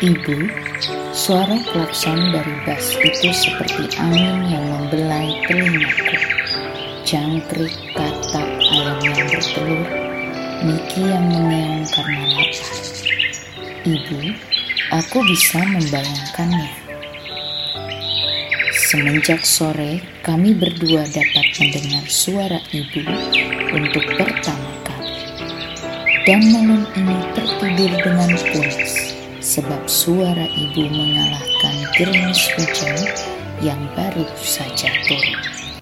Ibu, suara klakson dari bas itu seperti angin yang membelai telingaku. Jangkrik katak ayam yang bertelur, Niki yang mengeong karena lapar. Ibu, aku bisa membayangkannya. Semenjak sore, kami berdua dapat mendengar suara ibu untuk pertama kali. Dan malam ini tertidur dengan pulas sebab suara ibu mengalahkan gerimis hujan yang baru saja turun.